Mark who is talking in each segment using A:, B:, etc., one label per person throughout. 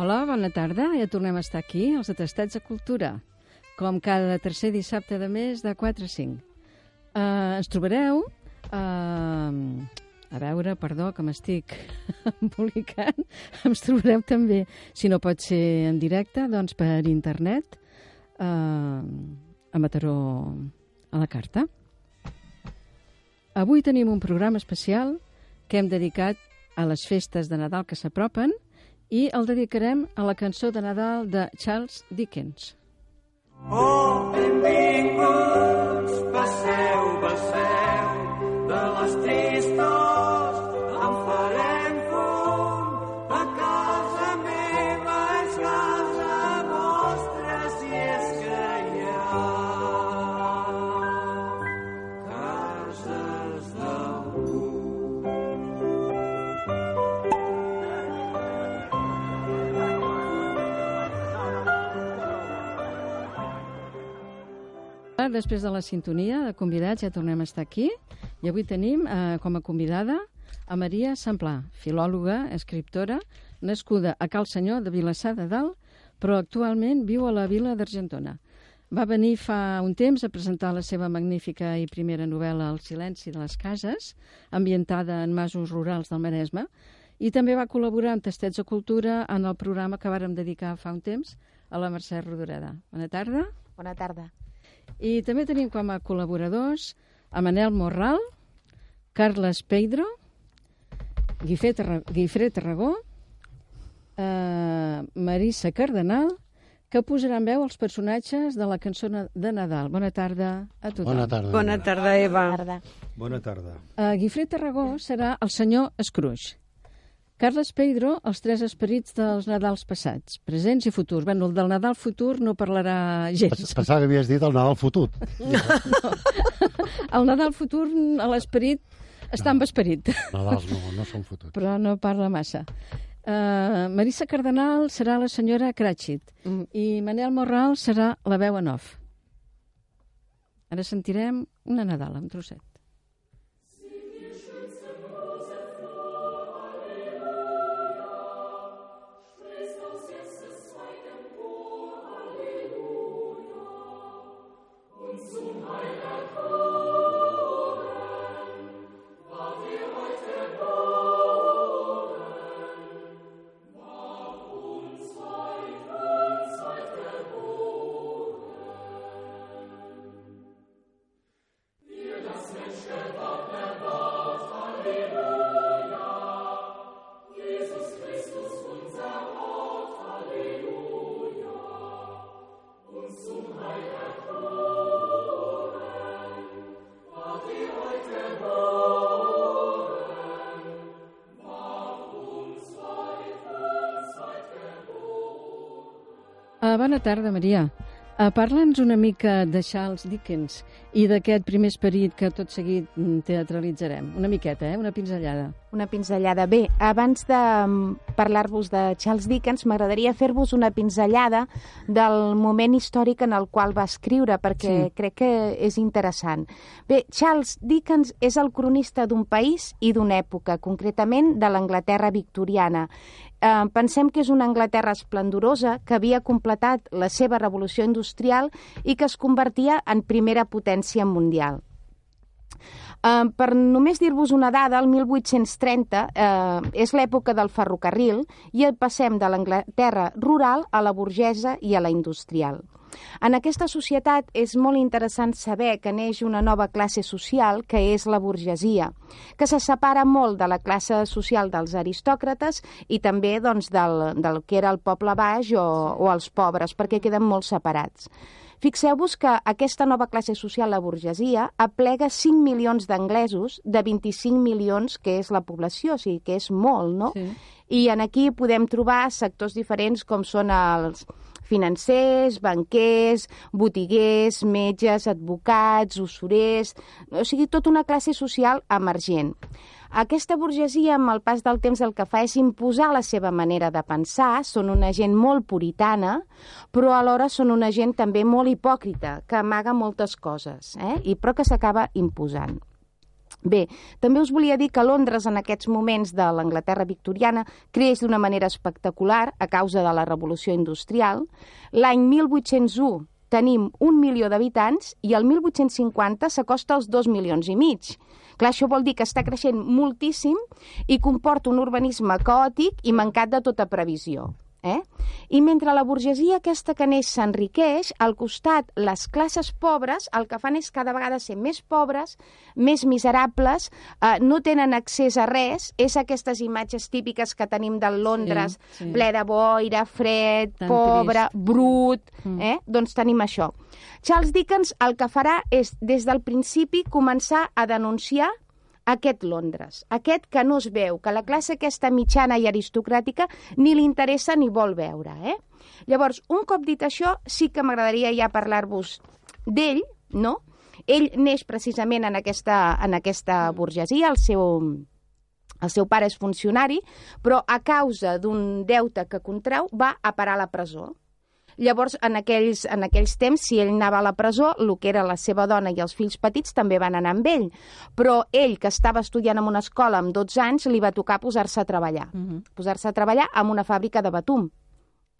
A: Hola, bona tarda. Ja tornem a estar aquí, als Atestats de Cultura, com cada tercer dissabte de mes de 4 a 5. Uh, ens trobareu... Uh, a veure, perdó, que m'estic embolicant. Ens trobareu també, si no pot ser en directe, doncs per internet, uh, a Mataró a la carta. Avui tenim un programa especial que hem dedicat a les festes de Nadal que s'apropen i el dedicarem a la cançó de Nadal de Charles Dickens.
B: Oh, benvinguts, passeu, passeu, de les tristos
A: Després de la sintonia de convidats ja tornem a estar aquí i avui tenim eh, com a convidada a Maria Samplà, filòloga, escriptora, nascuda a Cal Senyor de Vilassar de Dalt, però actualment viu a la vila d'Argentona. Va venir fa un temps a presentar la seva magnífica i primera novel·la El silenci de les cases, ambientada en masos rurals del Maresme, i també va col·laborar en Tastets de Cultura en el programa que vàrem dedicar fa un temps a la Mercè Rodoreda. Bona tarda.
C: Bona tarda.
A: I també tenim com a col·laboradors a Manel Morral, Carles Peidro, Guifré, Tarra Guifré Tarragó, eh, Marissa Cardenal, que posaran veu als personatges de la cançó de Nadal. Bona tarda a tothom.
D: Bona tarda.
E: Bona tarda, Eva.
C: Bona tarda.
D: Bona tarda.
A: Uh, Guifré Tarragó serà el senyor Scrooge. Carles Peidro, els tres esperits dels Nadals passats, presents i futurs. Bueno, el del Nadal futur no parlarà gens.
D: Pensava que havies dit el Nadal fotut.
A: El Nadal futur, l'esperit, està amb esperit,
D: Nadals no, no són fotuts.
A: però no parla massa. Uh, Marissa Cardenal serà la senyora Cratchit
E: Mm.
A: i Manel Morral serà la veu en off. Ara sentirem una Nadala, un trosset. Uh, bona tarda, Maria. Uh, Parla'ns una mica de Charles Dickens i d'aquest primer esperit que tot seguit mm, teatralitzarem. Una miqueta, eh? Una pinzellada.
C: Una pinzellada. Bé, abans de mm, parlar-vos de Charles Dickens, m'agradaria fer-vos una pinzellada del moment històric en el qual va escriure, perquè
A: Sí.
C: sí. crec que és interessant. Bé, Charles Dickens és el cronista d'un país i d'una època, concretament de l'Anglaterra victoriana. Eh, pensem que és una Anglaterra esplendorosa que havia completat la seva revolució industrial i que es convertia en primera potència mundial. Uh, per només dir-vos una dada, el 1830 uh, és l'època del ferrocarril i passem de l'Anglaterra rural a la burgesa i a la industrial. En aquesta societat és molt interessant saber que neix una nova classe social, que és la burgesia, que se separa molt de la classe social dels aristòcrates i també doncs, del, del que era el poble baix o, o els pobres, perquè queden molt separats. Fixeu-vos que aquesta nova classe social, la burgesia, aplega 5 milions d'anglesos de 25 milions, que és la població, o sigui que és molt, no?
A: Sí.
C: I en aquí podem trobar sectors diferents com són els financers, banquers, botiguers, metges, advocats, usurers... O sigui, tota una classe social emergent. Aquesta burgesia, amb el pas del temps, el que fa és imposar la seva manera de pensar. Són una gent molt puritana, però alhora són una gent també molt hipòcrita, que amaga moltes coses, eh? I, però que s'acaba imposant. Bé, també us volia dir que Londres en aquests moments de l'Anglaterra victoriana creix d'una manera espectacular a causa de la revolució industrial. L'any 1801 tenim un milió d'habitants i el 1850 s'acosta als dos milions i mig. Clar, això vol dir que està creixent moltíssim i comporta un urbanisme caòtic i mancat de tota previsió. Eh? I mentre la burgesia aquesta que neix s'enriqueix, al costat les classes pobres el que fan és cada vegada ser més pobres, més miserables, eh, no tenen accés a res, és aquestes imatges típiques que tenim del Londres,
A: Sí, sí.
C: ple de boira, fred,
A: Tan
C: pobre,
A: trist.
C: brut,
A: Mm.
C: eh? doncs tenim això. Charles Dickens el que farà és, des del principi, començar a denunciar aquest Londres, aquest que no es veu, que la classe aquesta mitjana i aristocràtica ni li interessa ni vol veure. Eh? Llavors, un cop dit això, sí que m'agradaria ja parlar-vos d'ell, no? Ell neix precisament en aquesta, en aquesta burgesia, el seu, el seu pare és funcionari, però a causa d'un deute que contrau va a parar a la presó. Llavors, en aquells, en aquells temps, si ell anava a la presó, el que era la seva dona i els fills petits també van anar amb ell. Però ell, que estava estudiant en una escola amb 12 anys, li va tocar posar-se a treballar.
A: Mhm.
C: Posar-se a treballar en una fàbrica de batum,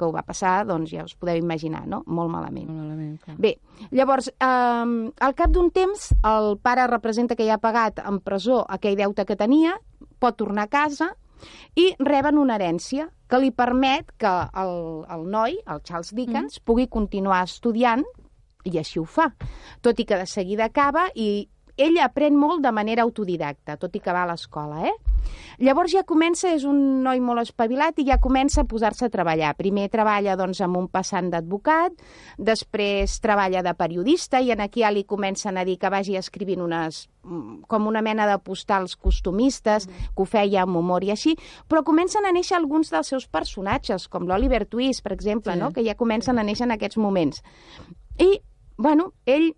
C: que ho va passar, doncs ja us podeu imaginar, no? Molt malament.
A: Molt malament, clar.
C: Bé, llavors, eh, al cap d'un temps, el pare representa que ja ha pagat en presó aquell deute que tenia, pot tornar a casa i reben una herència que li permet que el, el noi, el Charles Dickens, mm. pugui continuar estudiant i així ho fa. Tot i que de seguida acaba i ell aprèn molt de manera autodidacta, tot i que va a l'escola, eh? Llavors ja comença, és un noi molt espavilat i ja comença a posar-se a treballar. Primer treballa doncs, amb un passant d'advocat, després treballa de periodista i en aquí ja li comencen a dir que vagi escrivint unes, mm, com una mena de postals costumistes, que ho feia amb humor i així, però comencen a néixer alguns dels seus personatges, com l'Oliver Twist, per exemple,
A: Sí.
C: no? que ja comencen a néixer en aquests moments. I, bueno, ell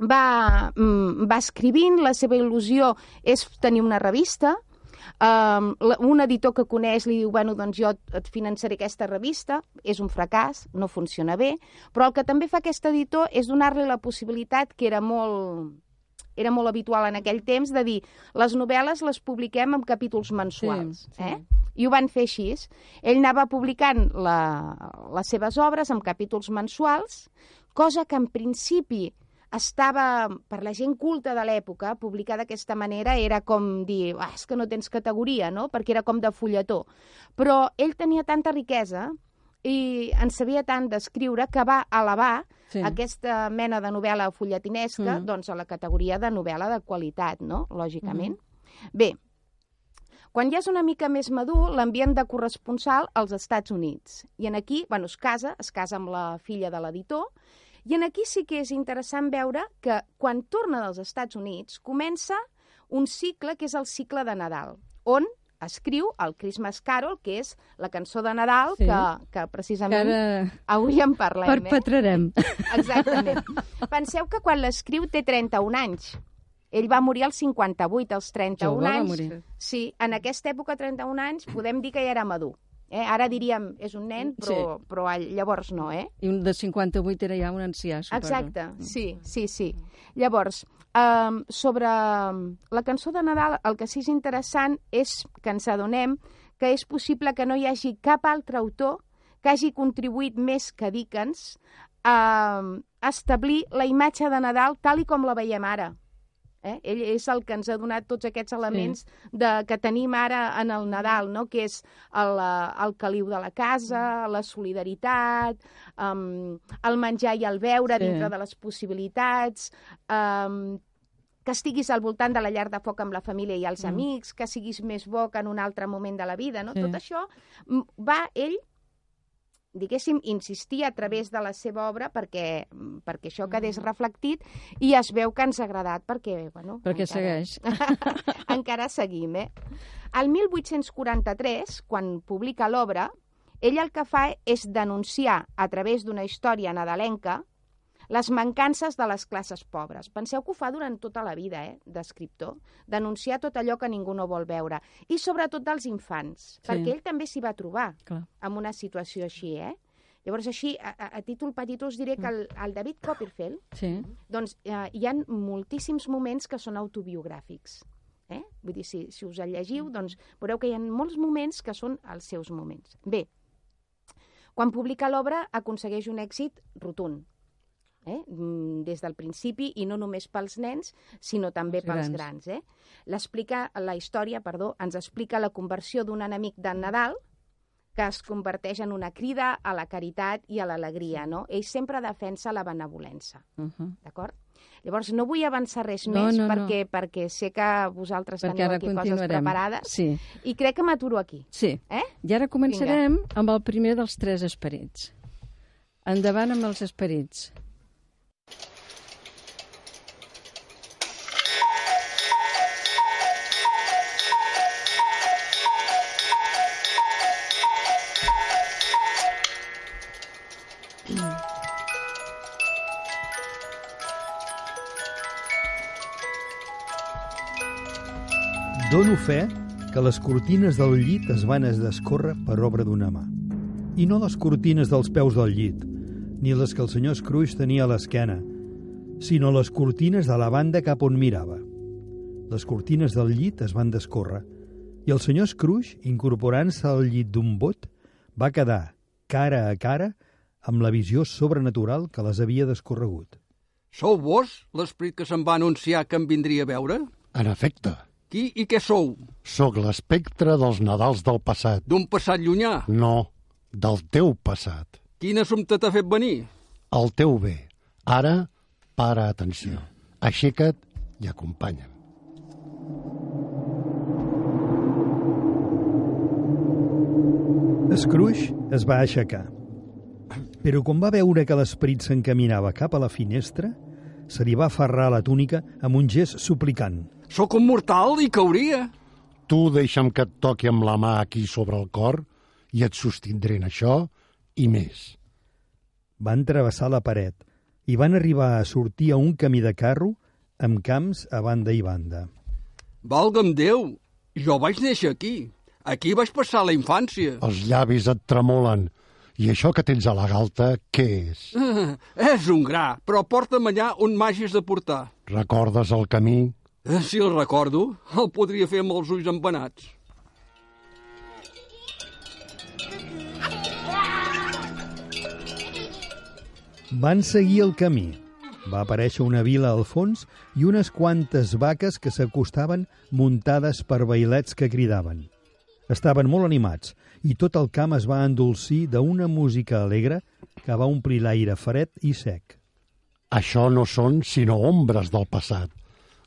C: va, mm, va escrivint, la seva il·lusió és tenir una revista, Um, la- un editor que coneix li diu, bueno, doncs jo et finançaré aquesta revista, és un fracàs, no funciona bé, però el que també fa aquest editor és donar-li la possibilitat, que era molt, era molt habitual en aquell temps, de dir, les novel·les les publiquem en capítols mensuals.
A: Sí, sí.
C: Eh? I ho van fer així. Ell anava publicant la, les seves obres en capítols mensuals, cosa que en principi estava, per la gent culta de l'època, publicar d'aquesta manera era com dir, ah, és que no tens categoria, no? Perquè era com de fulletó. Però ell tenia tanta riquesa i en sabia tant d'escriure que va elevar
A: Sí.
C: aquesta mena de novel·la fulletinesca
A: Mm.
C: doncs, a la categoria de novel·la de qualitat, no? Lògicament. Bé, quan ja és una mica més madur, l'envien de corresponsal als Estats Units. I en aquí, bueno, es casa, es casa amb la filla de l'editor, i en aquí sí que és interessant veure que quan torna dels Estats Units comença un cicle que és el cicle de Nadal, on escriu el Christmas Carol, que és la cançó de Nadal
A: Sí.
C: que, que
A: Que
C: precisament
A: ara
C: avui en parlem. Eh?
A: perpetrarem.
C: Exactament. Penseu que quan l'escriu té 31 anys. Ell va morir als 58, als 31
A: Jove
C: anys.
A: morir.
C: Sí, en aquesta època, 31 anys, podem dir que ja era madur. Eh? Ara diríem, és un nen, però, sí. però llavors no, eh?
A: I un de 58 era ja un ancià, suposo.
C: Exacte, sí, sí, sí. Llavors, um, sobre la cançó de Nadal, el que sí és interessant és que ens adonem que és possible que no hi hagi cap altre autor que hagi contribuït més que Dickens a establir la imatge de Nadal tal i com la veiem ara. Eh? Ell és el que ens ha donat tots aquests elements de, que tenim ara en el Nadal, no? que és el, eh, el caliu de la casa, la solidaritat, um, el menjar i el beure
A: Sí.
C: dintre de les possibilitats, um, que estiguis al voltant de la llar de foc amb la família i els
A: Mm.
C: amics, que siguis més bo que en un altre moment de la vida. No?
A: Sí.
C: Tot això mm, va ell diguéssim, insistir a través de la seva obra perquè, perquè això quedés reflectit i es veu que ens ha agradat perquè, bueno...
A: Perquè
C: encara-
A: segueix.
C: encara seguim, eh? El 1843, quan publica l'obra, ell el que fa és denunciar a través d'una història nadalenca les mancances de les classes pobres. Penseu que ho fa durant tota la vida, eh, d'escriptor. Denunciar tot allò que ningú no vol veure. I sobretot dels infants,
A: Sí.
C: perquè ell també s'hi va trobar
A: Clar.
C: en una situació així, eh? Llavors, així, a, a, a títol petit, us diré que el, el David Copperfield,
A: Sí.
C: doncs eh, hi ha moltíssims moments que són autobiogràfics. Eh? Vull dir, si, si us el llegiu, doncs veureu que hi ha molts moments que són els seus moments. Bé, quan publica l'obra aconsegueix un èxit rotund, eh? Mm, des del principi, i no només pels nens, sinó també
A: Els
C: pels
A: grans.
C: grans. Eh? L'explica, la història, perdó, ens explica la conversió d'un enemic de Nadal que es converteix en una crida a la caritat i a l'alegria, no? Ell sempre defensa la benevolença.
A: Uh -huh.
C: D'acord? Llavors, no vull avançar res
A: No,
C: més
A: no, no.
C: perquè, perquè sé que vosaltres
A: Perquè
C: teniu aquí coses preparades
A: Sí,
C: i crec que m'aturo aquí.
A: sí.
C: Eh?
A: I ara començarem amb el primer dels tres esperits. Endavant amb els esperits.
E: Dono fe que les cortines del llit es van descórrer per obra d'una mà. I no les cortines dels peus del llit, ni les que el senyor Scrooge tenia a l'esquena, sinó les cortines de la banda cap on mirava. Les cortines del llit es van descórrer i el senyor Scrooge, incorporant-se al llit d'un bot, va quedar cara a cara amb la visió sobrenatural que les havia descorregut.
F: Sou vos l'esperit que se'm va anunciar que em vindria a veure?
D: En efecte,
F: Qui i què sou?
D: sóc l'espectre dels Nadals del passat.
F: D'un passat llunyà?
D: No, del teu passat.
F: Quin assumpte t'ha fet venir?
D: El teu bé. Ara, para atenció. Aixeca't i acompanya'm.
E: Scrooge es va aixecar. Però quan va veure que l'esperit s'encaminava cap a la finestra, se li va aferrar la túnica amb un gest suplicant.
F: Sóc un mortal i cauria.
D: Tu deixa'm que et toqui amb la mà aquí sobre el cor i et sostindré en això i més.
E: Van travessar la paret i van arribar a sortir a un camí de carro amb camps a banda i banda.
F: Valga'm Déu, jo vaig néixer aquí. Aquí vaig passar la infància.
D: Els llavis et tremolen. I això que tens a la galta, què és?
F: Ah, és un gra, però porta'm allà on m'hagis de portar.
D: Recordes el camí?
F: Eh, Si el recordo, el podria fer amb els ulls empanats.
E: Van seguir el camí. Va aparèixer una vila al fons i unes quantes vaques que s'acostaven muntades per bailets que cridaven. Estaven molt animats i tot el camp es va endolcir d'una música alegre que va omplir l'aire fred i sec.
D: Això no són sinó ombres del passat.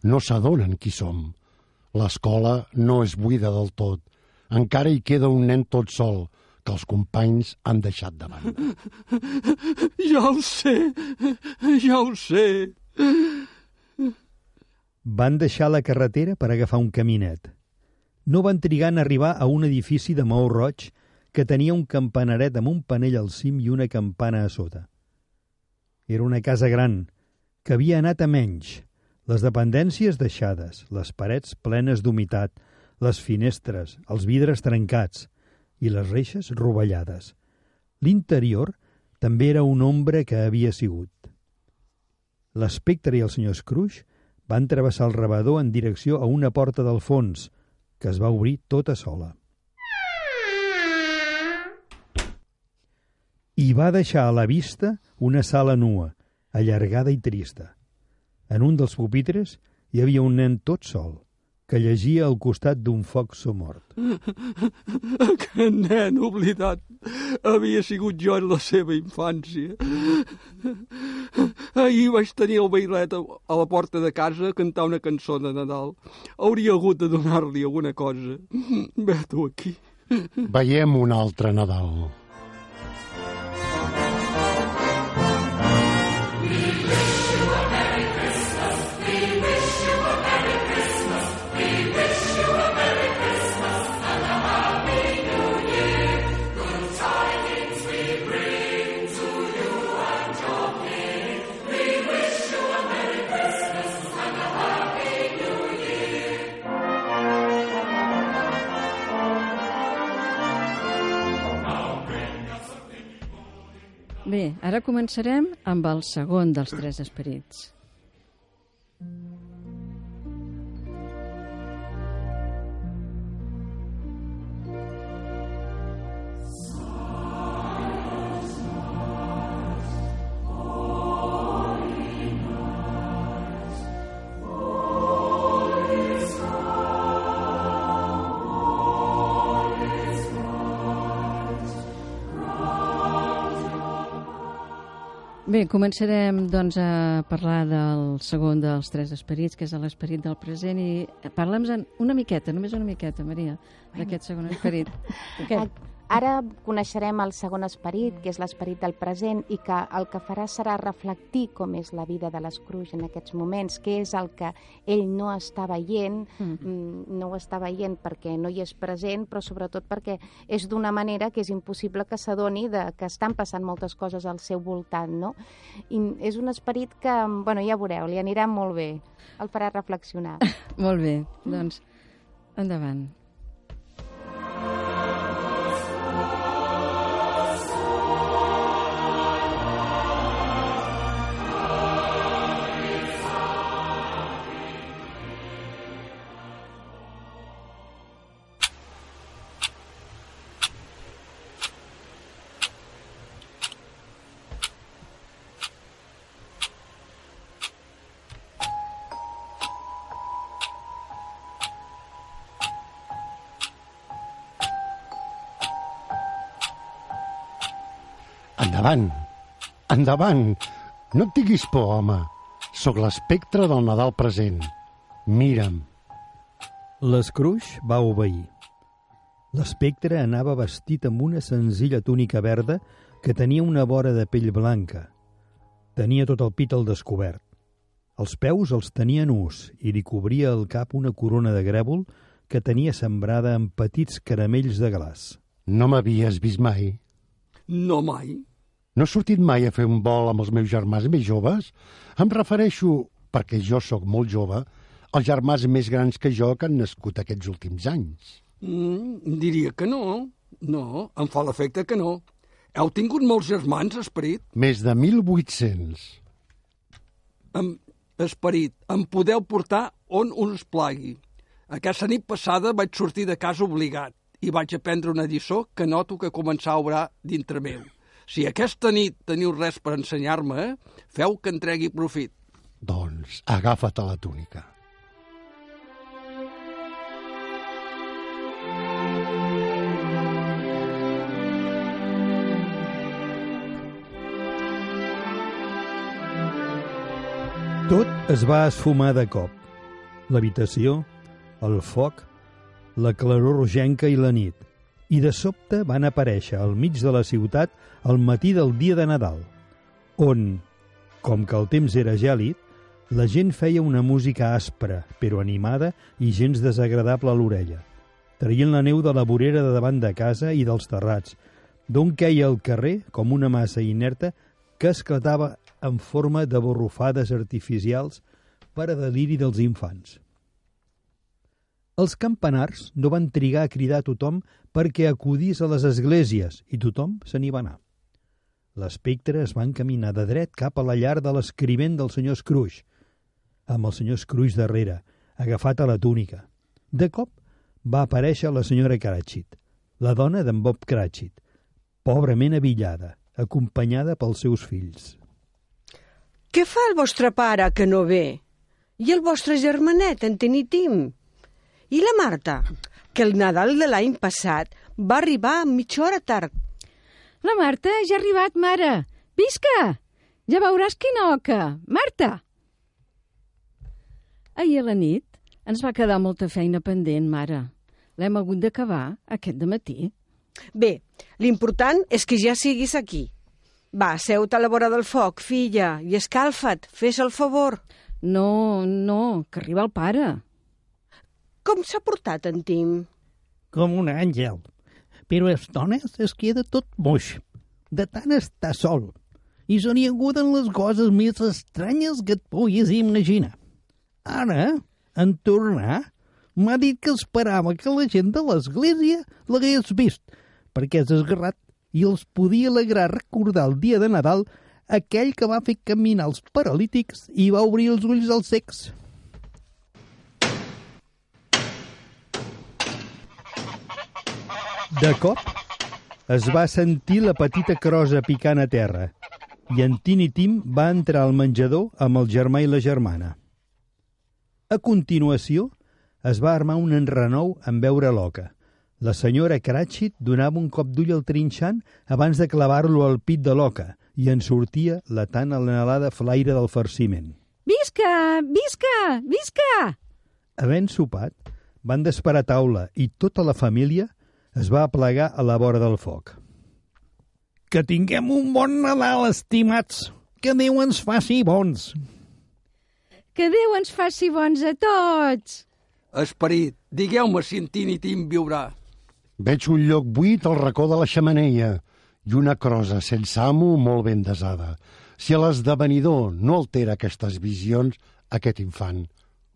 D: No s'adonen qui som. L'escola no és buida del tot. Encara hi queda un nen tot sol, que els companys han deixat de banda.
F: Ja ho sé, ja ho sé.
E: Van deixar la carretera per agafar un caminet. No van trigar en arribar a un edifici de maó roig que tenia un campanaret amb un panell al cim i una campana a sota. Era una casa gran, que havia anat a menys. Les dependències deixades, les parets plenes d'humitat, les finestres, els vidres trencats i les reixes rovellades. L'interior també era una ombra que havia sigut. L'espectre i el senyor Scrooge van travessar el rebedor en direcció a una porta del fons, que es va obrir tota sola. I va deixar a la vista una sala nua, allargada i trista. En un dels pupitres hi havia un nen tot sol, que llegia al costat d'un foc somort.
F: Aquest nen oblidat havia sigut jo en la seva infància. Ahir vaig tenir el bailet a la porta de casa a cantar una cançó de Nadal. Hauria hagut de donar-li alguna cosa. Vet-ho aquí.
D: Veiem un altre Nadal.
A: Bé, ara començarem amb el segon dels tres esperits. Bé, començarem doncs, a parlar del segon dels tres esperits, que és l'esperit del present, i parla'ns una miqueta, només una miqueta, Maria, d'aquest segon esperit. Aquest.
C: Ara coneixerem el segon esperit, que és l'esperit del present, i que el que farà serà reflectir com és la vida de l'Escrooge en aquests moments, que és el que ell no està veient, mm. no ho està veient perquè no hi és present, però sobretot perquè és d'una manera que és impossible que s'adoni de que estan passant moltes coses al seu voltant, no? I és un esperit que, bueno, ja veureu, li anirà molt bé, el farà reflexionar.
A: Molt bé, doncs, endavant.
D: Endavant, endavant. No et diguis por, home. Sóc l'espectre del Nadal present. Mira'm.
E: L'Escruix va obeir. L'espectre anava vestit amb una senzilla túnica verda que tenia una vora de pell blanca. Tenia tot el pit al descobert. Els peus els tenia nus i li cobria el cap una corona de grèvol que tenia sembrada amb petits caramells de glaç.
D: No m'havies vist mai.
F: No mai.
D: No he sortit mai a fer un vol amb els meus germans més joves? Em refereixo, perquè jo sóc molt jove, als germans més grans que jo que han nascut aquests últims anys.
F: Mm, diria que no. No, em fa l'efecte que no. Heu tingut molts germans, Esperit?
D: Més de 1.800.
F: Em, esperit, em podeu portar on us plagui. Aquesta nit passada vaig sortir de casa obligat i vaig aprendre una lliçó que noto que començar a obrar dintre meu. Si aquesta nit teniu res per ensenyar-me, feu que en tregui profit.
D: Doncs agafa't a la túnica.
E: Tot es va esfumar de cop. L'habitació, el foc, la claror rogenca i la nit. I de sobte van aparèixer al mig de la ciutat al matí del dia de Nadal, on, com que el temps era gèlid, la gent feia una música aspra, però animada i gens desagradable a l'orella, traient la neu de la vorera de davant de casa i dels terrats, d'on queia el carrer com una massa inerta que esclatava en forma de borrufades artificials per a deliri dels infants. Els campanars no van trigar a cridar a tothom perquè acudís a les esglésies i tothom se n'hi va anar. L'espectre es va encaminar de dret cap a la llar de l'escrivent del senyor Scrooge, amb el senyor Scrooge darrere, agafat a la túnica. De cop va aparèixer la senyora Cratchit, la dona d'en Bob Cratchit, pobrament avillada, acompanyada pels seus fills.
G: Què fa el vostre pare que no ve? I el vostre germanet, en Tenitim? I la Marta, que el Nadal de l'any passat va arribar mitja hora tard.
A: La Marta ja ha arribat, mare. Visca! Ja veuràs quina oca. Marta! Ahir a la nit ens va quedar molta feina pendent, mare. L'hem hagut d'acabar aquest de matí.
G: Bé, l'important és que ja siguis aquí. Va, seu-te a la vora del foc, filla, i escalfa't, fes el favor.
A: No, no, que arriba el pare.
G: Com s'ha portat en Tim?
H: com un àngel, però a estones es queda tot moix, de tant estar sol, i se n'hi acuden les coses més estranyes que et puguis imaginar. Ara, en tornar, m'ha dit que esperava que la gent de l'església l'hagués vist, perquè és esgarrat i els podia alegrar recordar el dia de Nadal aquell que va fer caminar els paralítics i va obrir els ulls als secs.
E: De cop, es va sentir la petita crosa picant a terra i en Tini Tim va entrar al menjador amb el germà i la germana. A continuació, es va armar un enrenou en veure l'oca. La senyora Cratchit donava un cop d'ull al trinxant abans de clavar-lo al pit de l'oca i en sortia la tan anhelada flaire del farciment.
A: Visca! Visca! Visca!
E: Havent sopat, van desperar taula i tota la família es va aplegar a la vora del foc.
H: Que tinguem un bon Nadal, estimats. Que Déu ens faci bons.
A: Que Déu ens faci bons a tots!
F: Esperit, digueu-me si en Tini Tim viurà.
D: Veig un lloc buit al racó de la xamaneia i una crosa sense amo molt ben desada. Si l'esdevenidor no altera aquestes visions, aquest infant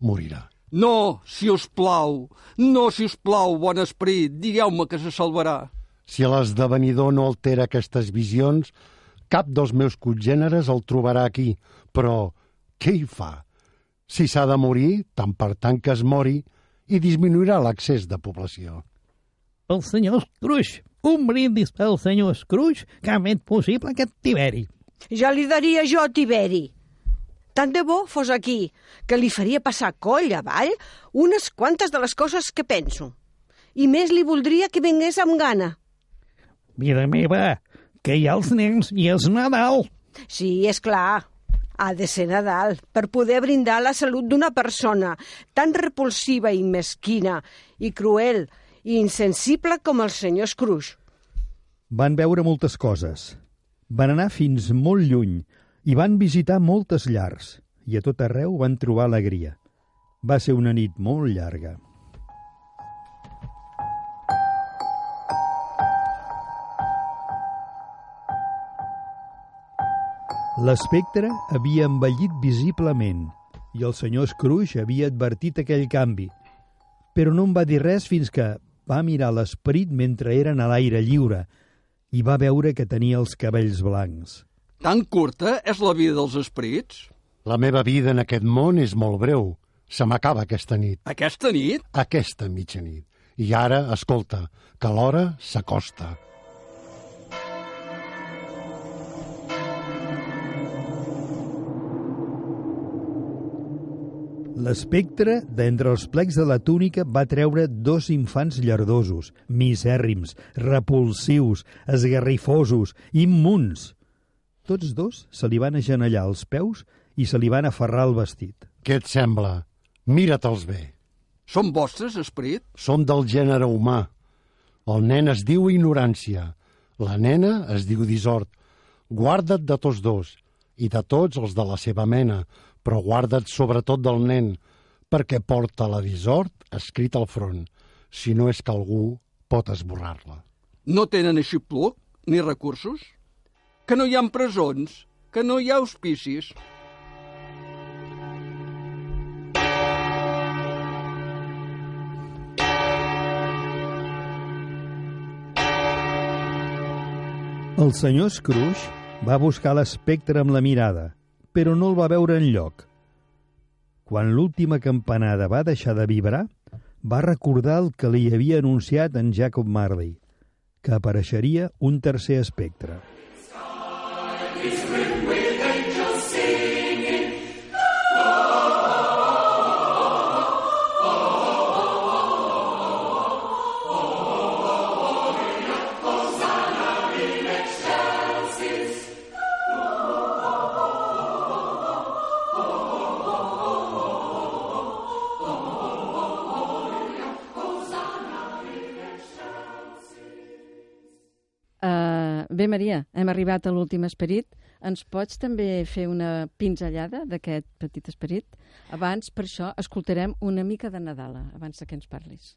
D: morirà.
F: No, si us plau, no, si us plau, bon esperit, digueu-me que se salvarà.
D: Si l'esdevenidor no altera aquestes visions, cap dels meus congèneres el trobarà aquí. Però què hi fa? Si s'ha de morir, tant per tant que es mori, i disminuirà l'accés de població.
H: El senyor Scrooge. Un brindis pel senyor Scrooge que ha fet possible aquest Tiberi.
G: Ja li daria jo Tiberi. Tant de bo fos aquí, que li faria passar coll avall unes quantes de les coses que penso. I més li voldria que vingués amb gana.
H: Vida meva, que hi ha els nens i és Nadal.
G: Sí, és clar. Ha de ser Nadal per poder brindar la salut d'una persona tan repulsiva i mesquina i cruel i insensible com el senyor Scrooge.
E: Van veure moltes coses. Van anar fins molt lluny i van visitar moltes llars i a tot arreu van trobar alegria. Va ser una nit molt llarga. L'espectre havia envellit visiblement i el senyor Scrooge havia advertit aquell canvi, però no en va dir res fins que va mirar l'esperit mentre eren a l'aire lliure i va veure que tenia els cabells blancs.
F: Tan curta és la vida dels esperits?
D: La meva vida en aquest món és molt breu. Se m'acaba aquesta nit,
F: Aquesta nit?
D: aquesta mitjanit. I ara, escolta, que l'hora s'acosta.
E: L'espectre, d'entre els plecs de la túnica, va treure dos infants llardosos, misèrrims, repulsius, esgarrifosos, immuns. Tots dos se li van agenellar als peus i se li van aferrar al vestit.
D: Què et sembla? Mira-te'ls bé.
F: Són vostres, esperit?
D: Són del gènere humà. El nen es diu ignorància, la nena es diu dissort. Guarda't de tots dos i de tots els de la seva mena, però guarda't sobretot del nen, perquè porta la dissort escrit al front, si no és que algú pot esborrar-la.
F: No tenen així pluc ni recursos? Que no hi ha presons? Que no hi ha auspicis?
E: El senyor Scrooge va buscar l'espectre amb la mirada, però no el va veure en lloc. Quan l'última campanada va deixar de vibrar, va recordar el que li havia anunciat en Jacob Marley, que apareixeria un tercer espectre.
A: Uh, bé, Maria, hem arribat a l'últim esperit. Ens pots també fer una pinzellada d'aquest petit esperit? Abans, per això, escoltarem una mica de Nadala, abans que ens parlis.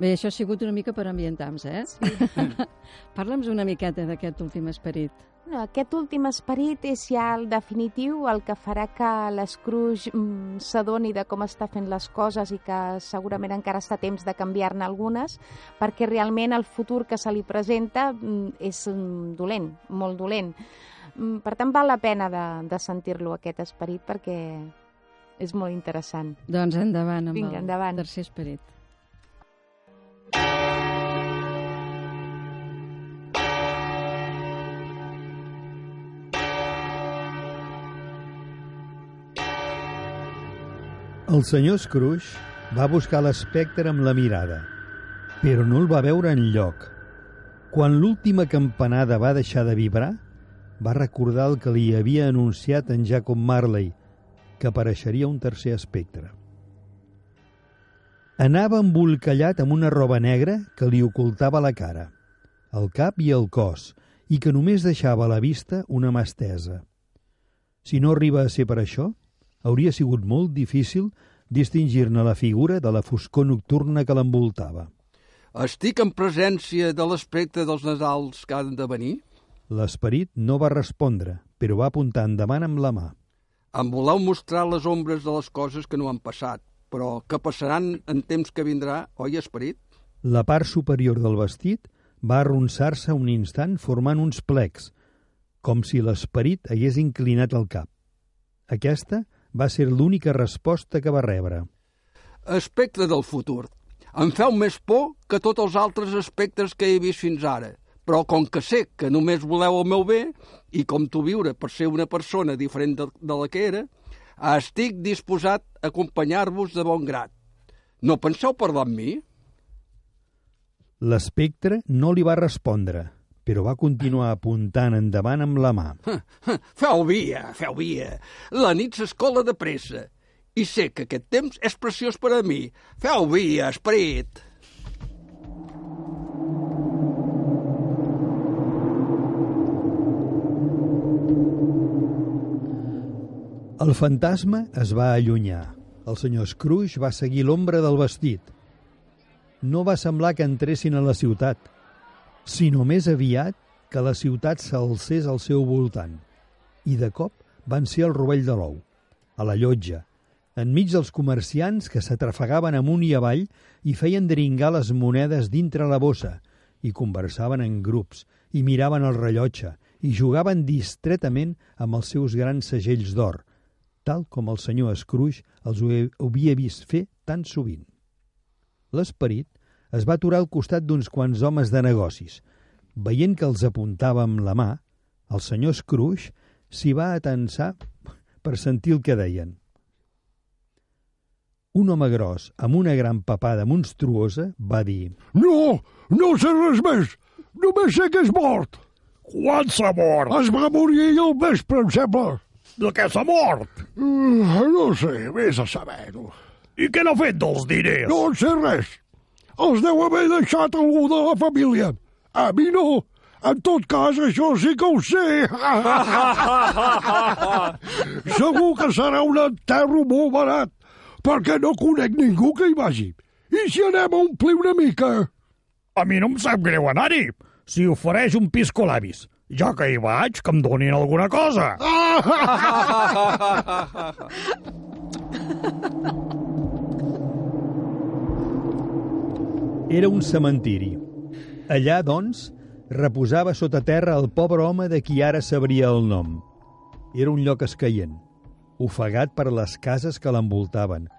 A: Bé, això ha sigut una mica per ambientar-nos, eh? Sí. Parla'ns una miqueta d'aquest últim esperit.
C: No, aquest últim esperit és ja el definitiu, el que farà que l'Scrooge mm, s'adoni de com està fent les coses i que segurament encara està temps de canviar-ne algunes, perquè realment el futur que se li presenta mm, és mm, dolent, molt dolent. Per tant, val la pena de, de sentir-lo, aquest esperit, perquè és molt interessant.
A: Doncs endavant amb
C: Vinga,
A: el
C: endavant.
A: tercer esperit.
E: El senyor Scrooge va buscar l'espectre amb la mirada, però no el va veure en lloc. Quan l'última campanada va deixar de vibrar, va recordar el que li havia anunciat en Jacob Marley, que apareixeria un tercer espectre. Anava embolcallat amb una roba negra que li ocultava la cara, el cap i el cos, i que només deixava a la vista una mà estesa. Si no arriba a ser per això, hauria sigut molt difícil distingir-ne la figura de la foscor nocturna que l'envoltava.
F: Estic en presència de l'aspecte dels Nadals que han de venir?
E: L'esperit no va respondre, però va apuntar endavant amb la mà.
F: Em voleu mostrar les ombres de les coses que no han passat, però que passaran en temps que vindrà, oi, esperit?
E: La part superior del vestit va arronsar-se un instant formant uns plecs, com si l'esperit hagués inclinat el cap. Aquesta va ser l'única resposta que va rebre.
F: Aspecte del futur. Em feu més por que tots els altres aspectes que he vist fins ara, però com que sé que només voleu el meu bé, i com tu viure per ser una persona diferent de, de la que era, estic disposat a acompanyar-vos de bon grat. No penseu parlar amb mi?
E: L'espectre no li va respondre, però va continuar apuntant endavant amb la mà.
F: Feu via, feu via. La nit s'escola de pressa. I sé que aquest temps és preciós per a mi. Feu via, esperit.
E: El fantasma es va allunyar. El senyor Scrooge va seguir l'ombra del vestit. No va semblar que entressin a la ciutat, sinó més aviat que la ciutat s'alcés al seu voltant. I de cop van ser al rovell de l'ou, a la llotja, enmig dels comerciants que s'atrafegaven amunt i avall i feien dringar les monedes dintre la bossa, i conversaven en grups, i miraven el rellotge, i jugaven distretament amb els seus grans segells d'or, tal com el senyor Scrooge els ho havia vist fer tan sovint. L'esperit es va aturar al costat d'uns quants homes de negocis. Veient que els apuntava amb la mà, el senyor Scrooge s'hi va atensar per sentir el que deien. Un home gros, amb una gran papada monstruosa, va dir
D: No, no sé res més. Només sé que és mort.
I: Quan s'ha mort?
D: Es va morir ahir al vespre, em sembla.
I: De què s'ha mort?
D: Uh, no sé, vés a saber-ho.
I: I què n'ha fet dels diners?
D: No en sé res. Els deu haver deixat algú de la família. A mi no. En tot cas, això sí que ho sé. Segur que serà un enterro molt barat, perquè no conec ningú que hi vagi. I si anem a omplir una mica?
I: A mi no em sap greu anar-hi. Si ofereix un piscolabis. Ja que hi vaig, que em donin alguna cosa.
E: Era un cementiri. Allà, doncs, reposava sota terra el pobre home de qui ara sabria el nom. Era un lloc escaient, ofegat per les cases que l'envoltaven,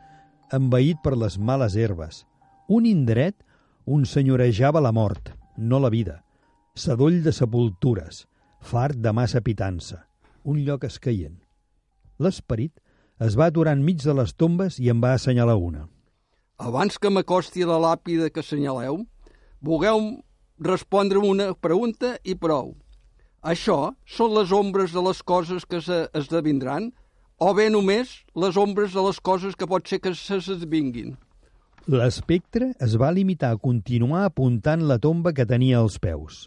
E: envaït per les males herbes. Un indret on senyorejava la mort, no la vida. Sadoll de sepultures, fart de massa pitança. Un lloc escaient. L'esperit es va aturar enmig de les tombes i en va assenyalar una.
F: Abans que m'acosti a la làpida que assenyaleu, vulgueu respondre una pregunta i prou. Això són les ombres de les coses que s'esdevindran o bé només les ombres de les coses que pot ser que s'esdevinguin?
E: L'espectre es va limitar a continuar apuntant la tomba que tenia als peus.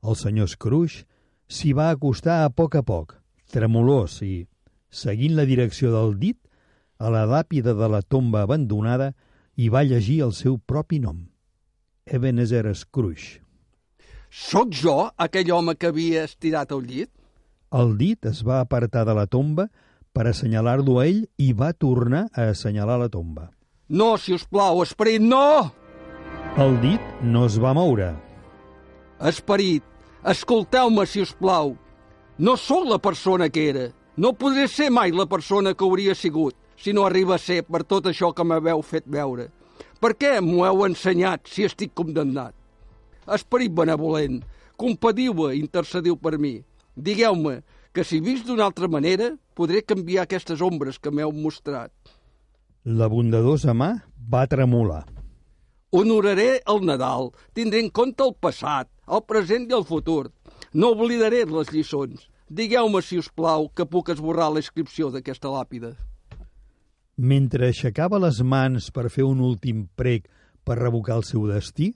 E: El senyor Scrooge s'hi va acostar a poc a poc, tremolós i, seguint la direcció del dit, a la làpida de la tomba abandonada i va llegir el seu propi nom. Ebenezer Scrooge.
F: Sóc jo aquell home que havia estirat el llit?
E: El dit es va apartar de la tomba per assenyalar-lo a ell i va tornar a assenyalar la tomba.
F: No, si us plau, esperit, no!
E: El dit no es va moure.
F: Esperit, escolteu-me, si us plau. No sóc la persona que era. No podré ser mai la persona que hauria sigut si no arriba a ser per tot això que m'haveu fet veure. Per què m'ho heu ensenyat si estic condemnat? Esperit benevolent, compediu-me, intercediu per mi. Digueu-me que si vist d'una altra manera podré canviar aquestes ombres que m'heu mostrat.
E: La bondadosa mà va tremolar.
F: Honoraré el Nadal, tindré en compte el passat, el present i el futur. No oblidaré les lliçons. Digueu-me, si us plau, que puc esborrar la inscripció d'aquesta làpida.
E: Mentre aixecava les mans per fer un últim prec per revocar el seu destí,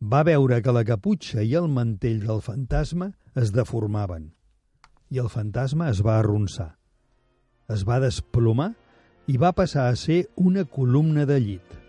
E: va veure que la caputxa i el mantell del fantasma es deformaven i el fantasma es va arronsar. Es va desplomar i va passar a ser una columna de llit.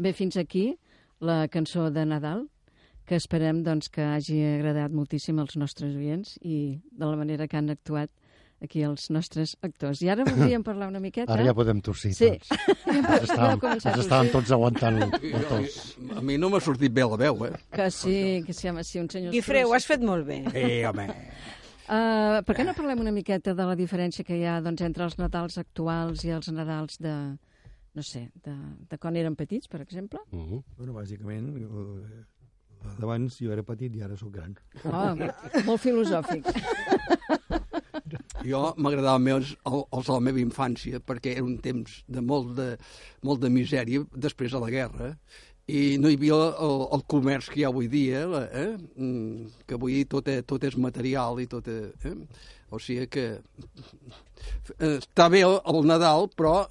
A: Bé, fins aquí la cançó de Nadal, que esperem doncs, que hagi agradat moltíssim als nostres oients i de la manera que han actuat aquí els nostres actors. I ara voldríem parlar una miqueta...
D: Ara ja podem tossir
A: Sí.
D: tots. Ens estàvem,
A: començar a
D: ens estàvem tots aguantant
F: A
D: tos.
F: mi, a mi no m'ha sortit bé la veu, eh?
A: Que sí, que sí, home, sí, un senyor...
G: Guifreu, ho has fet molt bé.
F: Eh, home.
A: Uh, per què no parlem una miqueta de la diferència que hi ha doncs, entre els Nadals actuals i els Nadals de, no sé, de, de quan eren petits, per exemple?
D: Mhm.
E: Bueno, bàsicament, eh, d'abans jo era petit i ara sóc gran.
A: Oh, molt filosòfic.
F: Jo m'agradava més el- els de la meva infància perquè era un temps de molt de, molt de misèria després de la guerra i no hi havia el, el comerç que hi ha avui dia, eh? Mm, que avui tot, és, tot és material i tot... És, eh? O sigui que eh, està bé el, el Nadal, però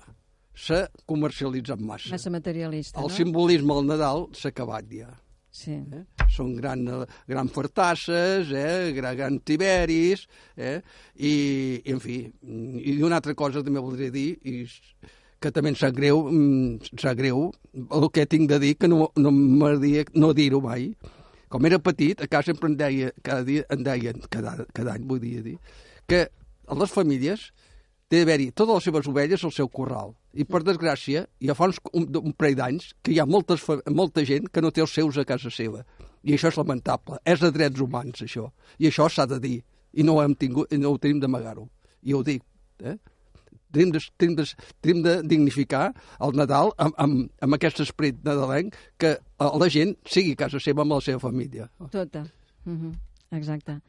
F: s'ha comercialitzat massa.
A: Massa materialista,
F: El
A: no?
F: simbolisme del Nadal s'ha acabat ja.
A: Sí.
F: Eh? Són gran, gran fartasses, eh? gran, gran tiberis, eh? I, i, en fi, i una altra cosa també voldria dir, i que també em sap greu, mm, em sap greu el que tinc de dir, que no, no m'agradaria no dir-ho mai. Com era petit, a casa sempre em, deia, cada dia, em deien, cada, cada any vull dir, dir, que a les famílies té d'haver-hi totes les seves ovelles al seu corral. I, per desgràcia, ja fa uns, un, un parell d'anys que hi ha moltes, molta gent que no té els seus a casa seva. I això és lamentable. És de drets humans, això. I això s'ha de dir. I no ho, hem tingut, no ho tenim d'amagar-ho. I ho dic. Eh? Tenim de, tenim, de, tenim de dignificar el Nadal amb, amb, amb aquest esperit nadalenc que eh, la gent sigui a casa seva amb la seva família.
A: Tota. Uh -huh. Exacte.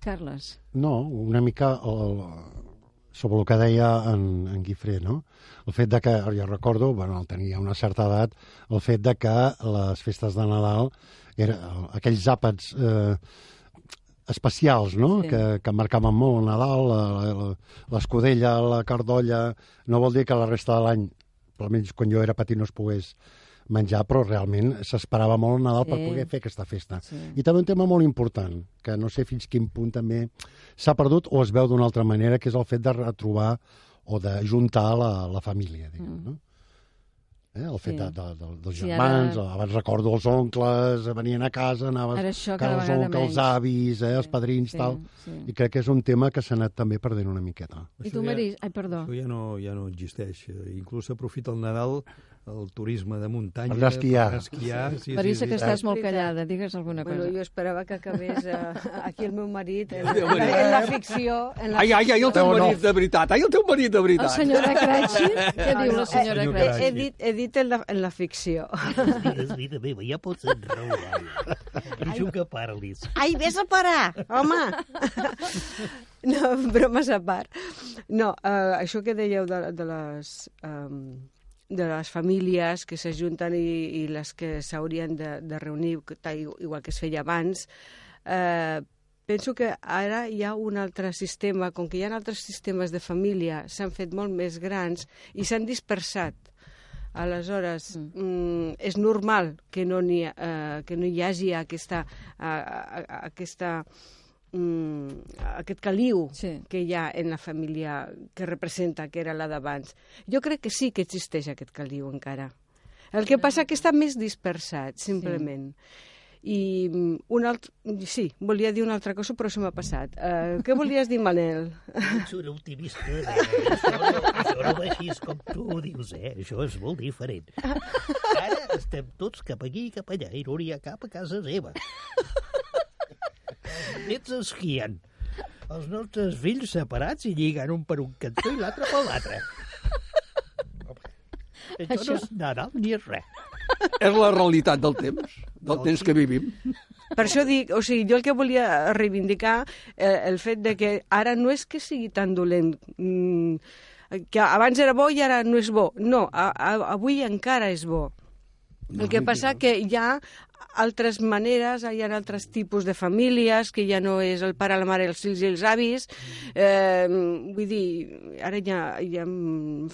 A: Carles,
D: No, una mica el, sobre el que deia en, en Guifré, no? El fet de que, jo recordo, bueno, tenia una certa edat, el fet de que les festes de Nadal, era, aquells àpats eh, especials, no?
A: Sí.
D: Que, que marcaven molt el Nadal, la- la- l'escudella, la cardolla... No vol dir que la resta de l'any, almenys quan jo era petit, no es pogués menjar, però realment s'esperava molt el Nadal per
A: Sí.
D: poder fer aquesta festa.
A: Sí.
D: I també un tema molt important, que no sé fins quin punt també s'ha perdut o es veu d'una altra manera, que és el fet de retrobar o de juntar la, la família, diguem,
A: Mm.
D: no? Eh? El fet
A: Sí.
D: de, de, de, dels
A: Sí,
D: germans,
A: ara-
D: abans recordo els oncles, venien a casa, anaves a casa els oncles, els
A: menys.
D: avis, eh, els padrins,
A: sí,
D: tal,
A: sí.
D: i crec que és un tema que s'ha anat també perdent una miqueta.
A: I tu, Marí? Ai, perdó.
E: Això ja no, ja no existeix. Eh, Inclús s'aprofita el Nadal el turisme de muntanya...
D: Per esquiar.
E: Per esquiar, sí,
A: Marissa,
E: sí,
A: que
E: sí.
A: estàs molt callada, digues alguna
G: Bueno,
A: cosa.
G: jo esperava que acabés uh, aquí el meu marit, en, en, en la ficció. En la
F: Ai, ai, ai, el teu
D: No, no.
F: marit de veritat. Ai, el teu marit de
A: El
F: veritat.
A: senyor Cratxi, què diu la senyora
E: senyor
A: Cratxi?
G: He, he, dit, he dit en la, en la ficció.
H: Digues, vida meva, ja pots enraonar. Deixo que parlis.
G: Ai, vés a parar, home! No, bromes a part. No, uh, això que dèieu de, de les... Um, de les famílies que s'ajunten i, i les que s'haurien de, de reunir, igual que es feia abans, eh, penso que ara hi ha un altre sistema, com que hi ha altres sistemes de família, s'han fet molt més grans i s'han dispersat. Aleshores, mm. Mm, és normal que no, hi, ha- eh, que no hi hagi aquesta, eh, eh, aquesta, mm, aquest caliu
A: Sí.
G: que hi ha en la família que representa, que era la d'abans. Jo crec que sí que existeix aquest caliu encara. El que passa que està més dispersat, simplement. I mm, un altre... Sí, volia dir una altra cosa, però se m'ha passat. Uh, què volies dir, Manel?
H: Ets un optimista. Eh? Això, no, això no així com tu ho dius, eh? Això és molt diferent. Ara estem tots cap aquí i cap allà i no n'hi ha cap a casa seva. Nets esquien. Els nostres fills separats i lligant un per un cantó i l'altre per l'altre. Això,
A: Això-
H: no és Nadal ni és res.
F: És la realitat del temps, del temps que vivim.
G: Per això dic, o sigui, jo el que volia reivindicar eh, el fet de que ara no és que sigui tan dolent, mm, que abans era bo i ara no és bo. No, a, a, avui encara és bo. El que passa que ha altres maneres, hi ha altres tipus de famílies, que ja no és el pare, la mare, els fills i els avis. Eh, vull dir, ara hi ha, hi ha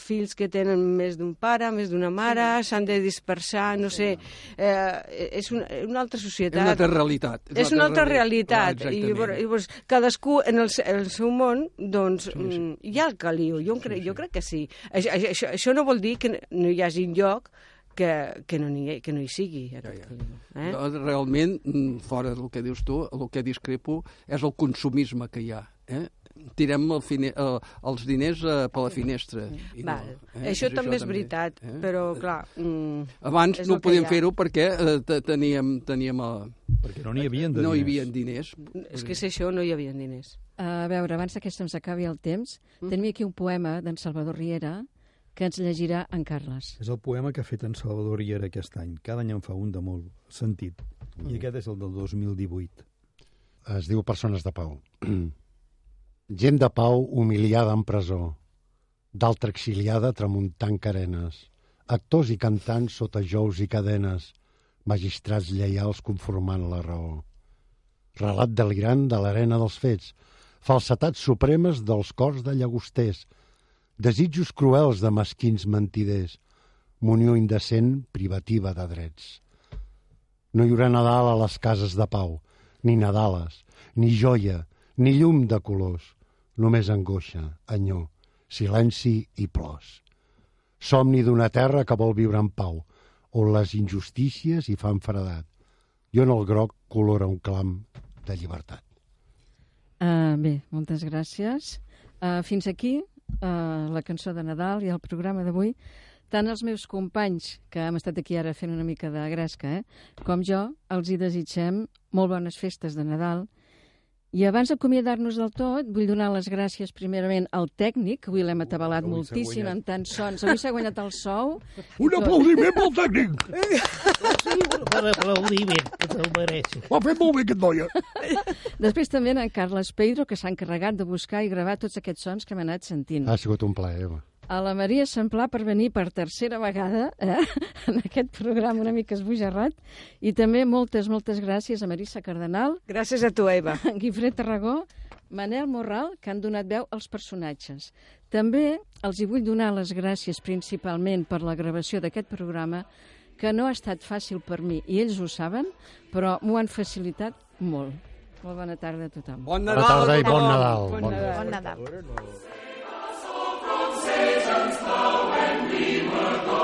G: fills que tenen més d'un pare, més d'una mare, s'han de dispersar, no sé. Eh, és una, una altra
F: És
G: societat.
F: una altra realitat.
G: És una altra realitat.
F: Ah,
G: I llavors, llavors, cadascú en el, se- el seu món, doncs, sí, sí. hi ha el caliu. Jo, crec, jo crec que sí. Això, això, això no vol dir que no hi hagi lloc que, que, no, hi, que no hi sigui aquest caliu. Eh?
F: Jo, Realment, mm, fora del que dius tu, el que discrepo és el consumisme que hi ha. Eh? Tirem el fine, eh, els diners eh, per la finestra. I no,
G: Val.
F: eh?
G: Això també és
F: també,
G: veritat,
F: eh?
G: però, clar... Mm,
F: Abans
G: és
F: no
G: el
F: podíem fer-ho perquè eh, te- teníem, teníem eh,
E: Perquè no n'hi havia de
F: no hi
E: diners.
F: havia diners.
G: és que és això, no hi havia diners.
A: A veure, abans que se'ns acabi el temps,
G: Mm.
A: tenim aquí un poema d'en Salvador Riera que ens llegirà en Carles.
E: És el poema que ha fet en Salvador Riera aquest any. Cada any en fa un de molt sentit. I aquest és el del 2018.
D: Es diu Persones de Pau. Gent de pau humiliada en presó, d'altra exiliada tramuntant carenes, actors i cantants sota jous i cadenes, magistrats lleials conformant la raó. Relat delirant de l'arena dels fets, falsetats supremes dels cors de llagosters, desitjos cruels de mesquins mentiders, munió indecent privativa de drets. No hi haurà Nadal a les cases de pau, ni Nadales, ni joia, ni llum de colors, només angoixa, enyor, silenci i plors. Somni d'una terra que vol viure en pau, on les injustícies hi fan fredat, i on el groc colora un clam de llibertat.
A: Uh, bé, moltes gràcies. Uh, fins aquí uh, la cançó de Nadal i el programa d'avui. Tant els meus companys, que hem estat aquí ara fent una mica de gresca, eh, com jo, els hi desitgem molt bones festes de Nadal. I abans d'acomiadar-nos del tot, vull donar les gràcies primerament al tècnic, que avui l'hem atabalat
E: avui
A: moltíssim en tants sons. Avui s'ha guanyat el sou.
I: Un aplaudiment pel tècnic!
H: Sí, per aplaudiment, que te'l mereixes.
I: Ho ha fet molt bé, aquest noia.
A: Després també en Carles Pedro, que s'ha encarregat de buscar i gravar tots aquests sons que hem anat sentint.
D: Ha sigut un plaer, Eva.
A: A la Maria Samplà per venir per tercera vegada eh, en aquest programa una mica esbojarrat i també moltes, moltes gràcies a Marissa Cardenal,
G: Gràcies a tu, Eva.
A: Guifré Tarragó, Manel Morral, que han donat veu als personatges. També els hi vull donar les gràcies principalment per la gravació d'aquest programa, que no ha estat fàcil per mi, i ells ho saben, però m'ho han facilitat molt. Molt bona tarda a tothom.
F: Bon
D: Bona
F: Nadal!
D: tarda
F: a
D: i bon. Nadal.
G: Bon
D: Bon
G: Nadal.
D: Nadal.
C: Bon Nadal.
E: So when we were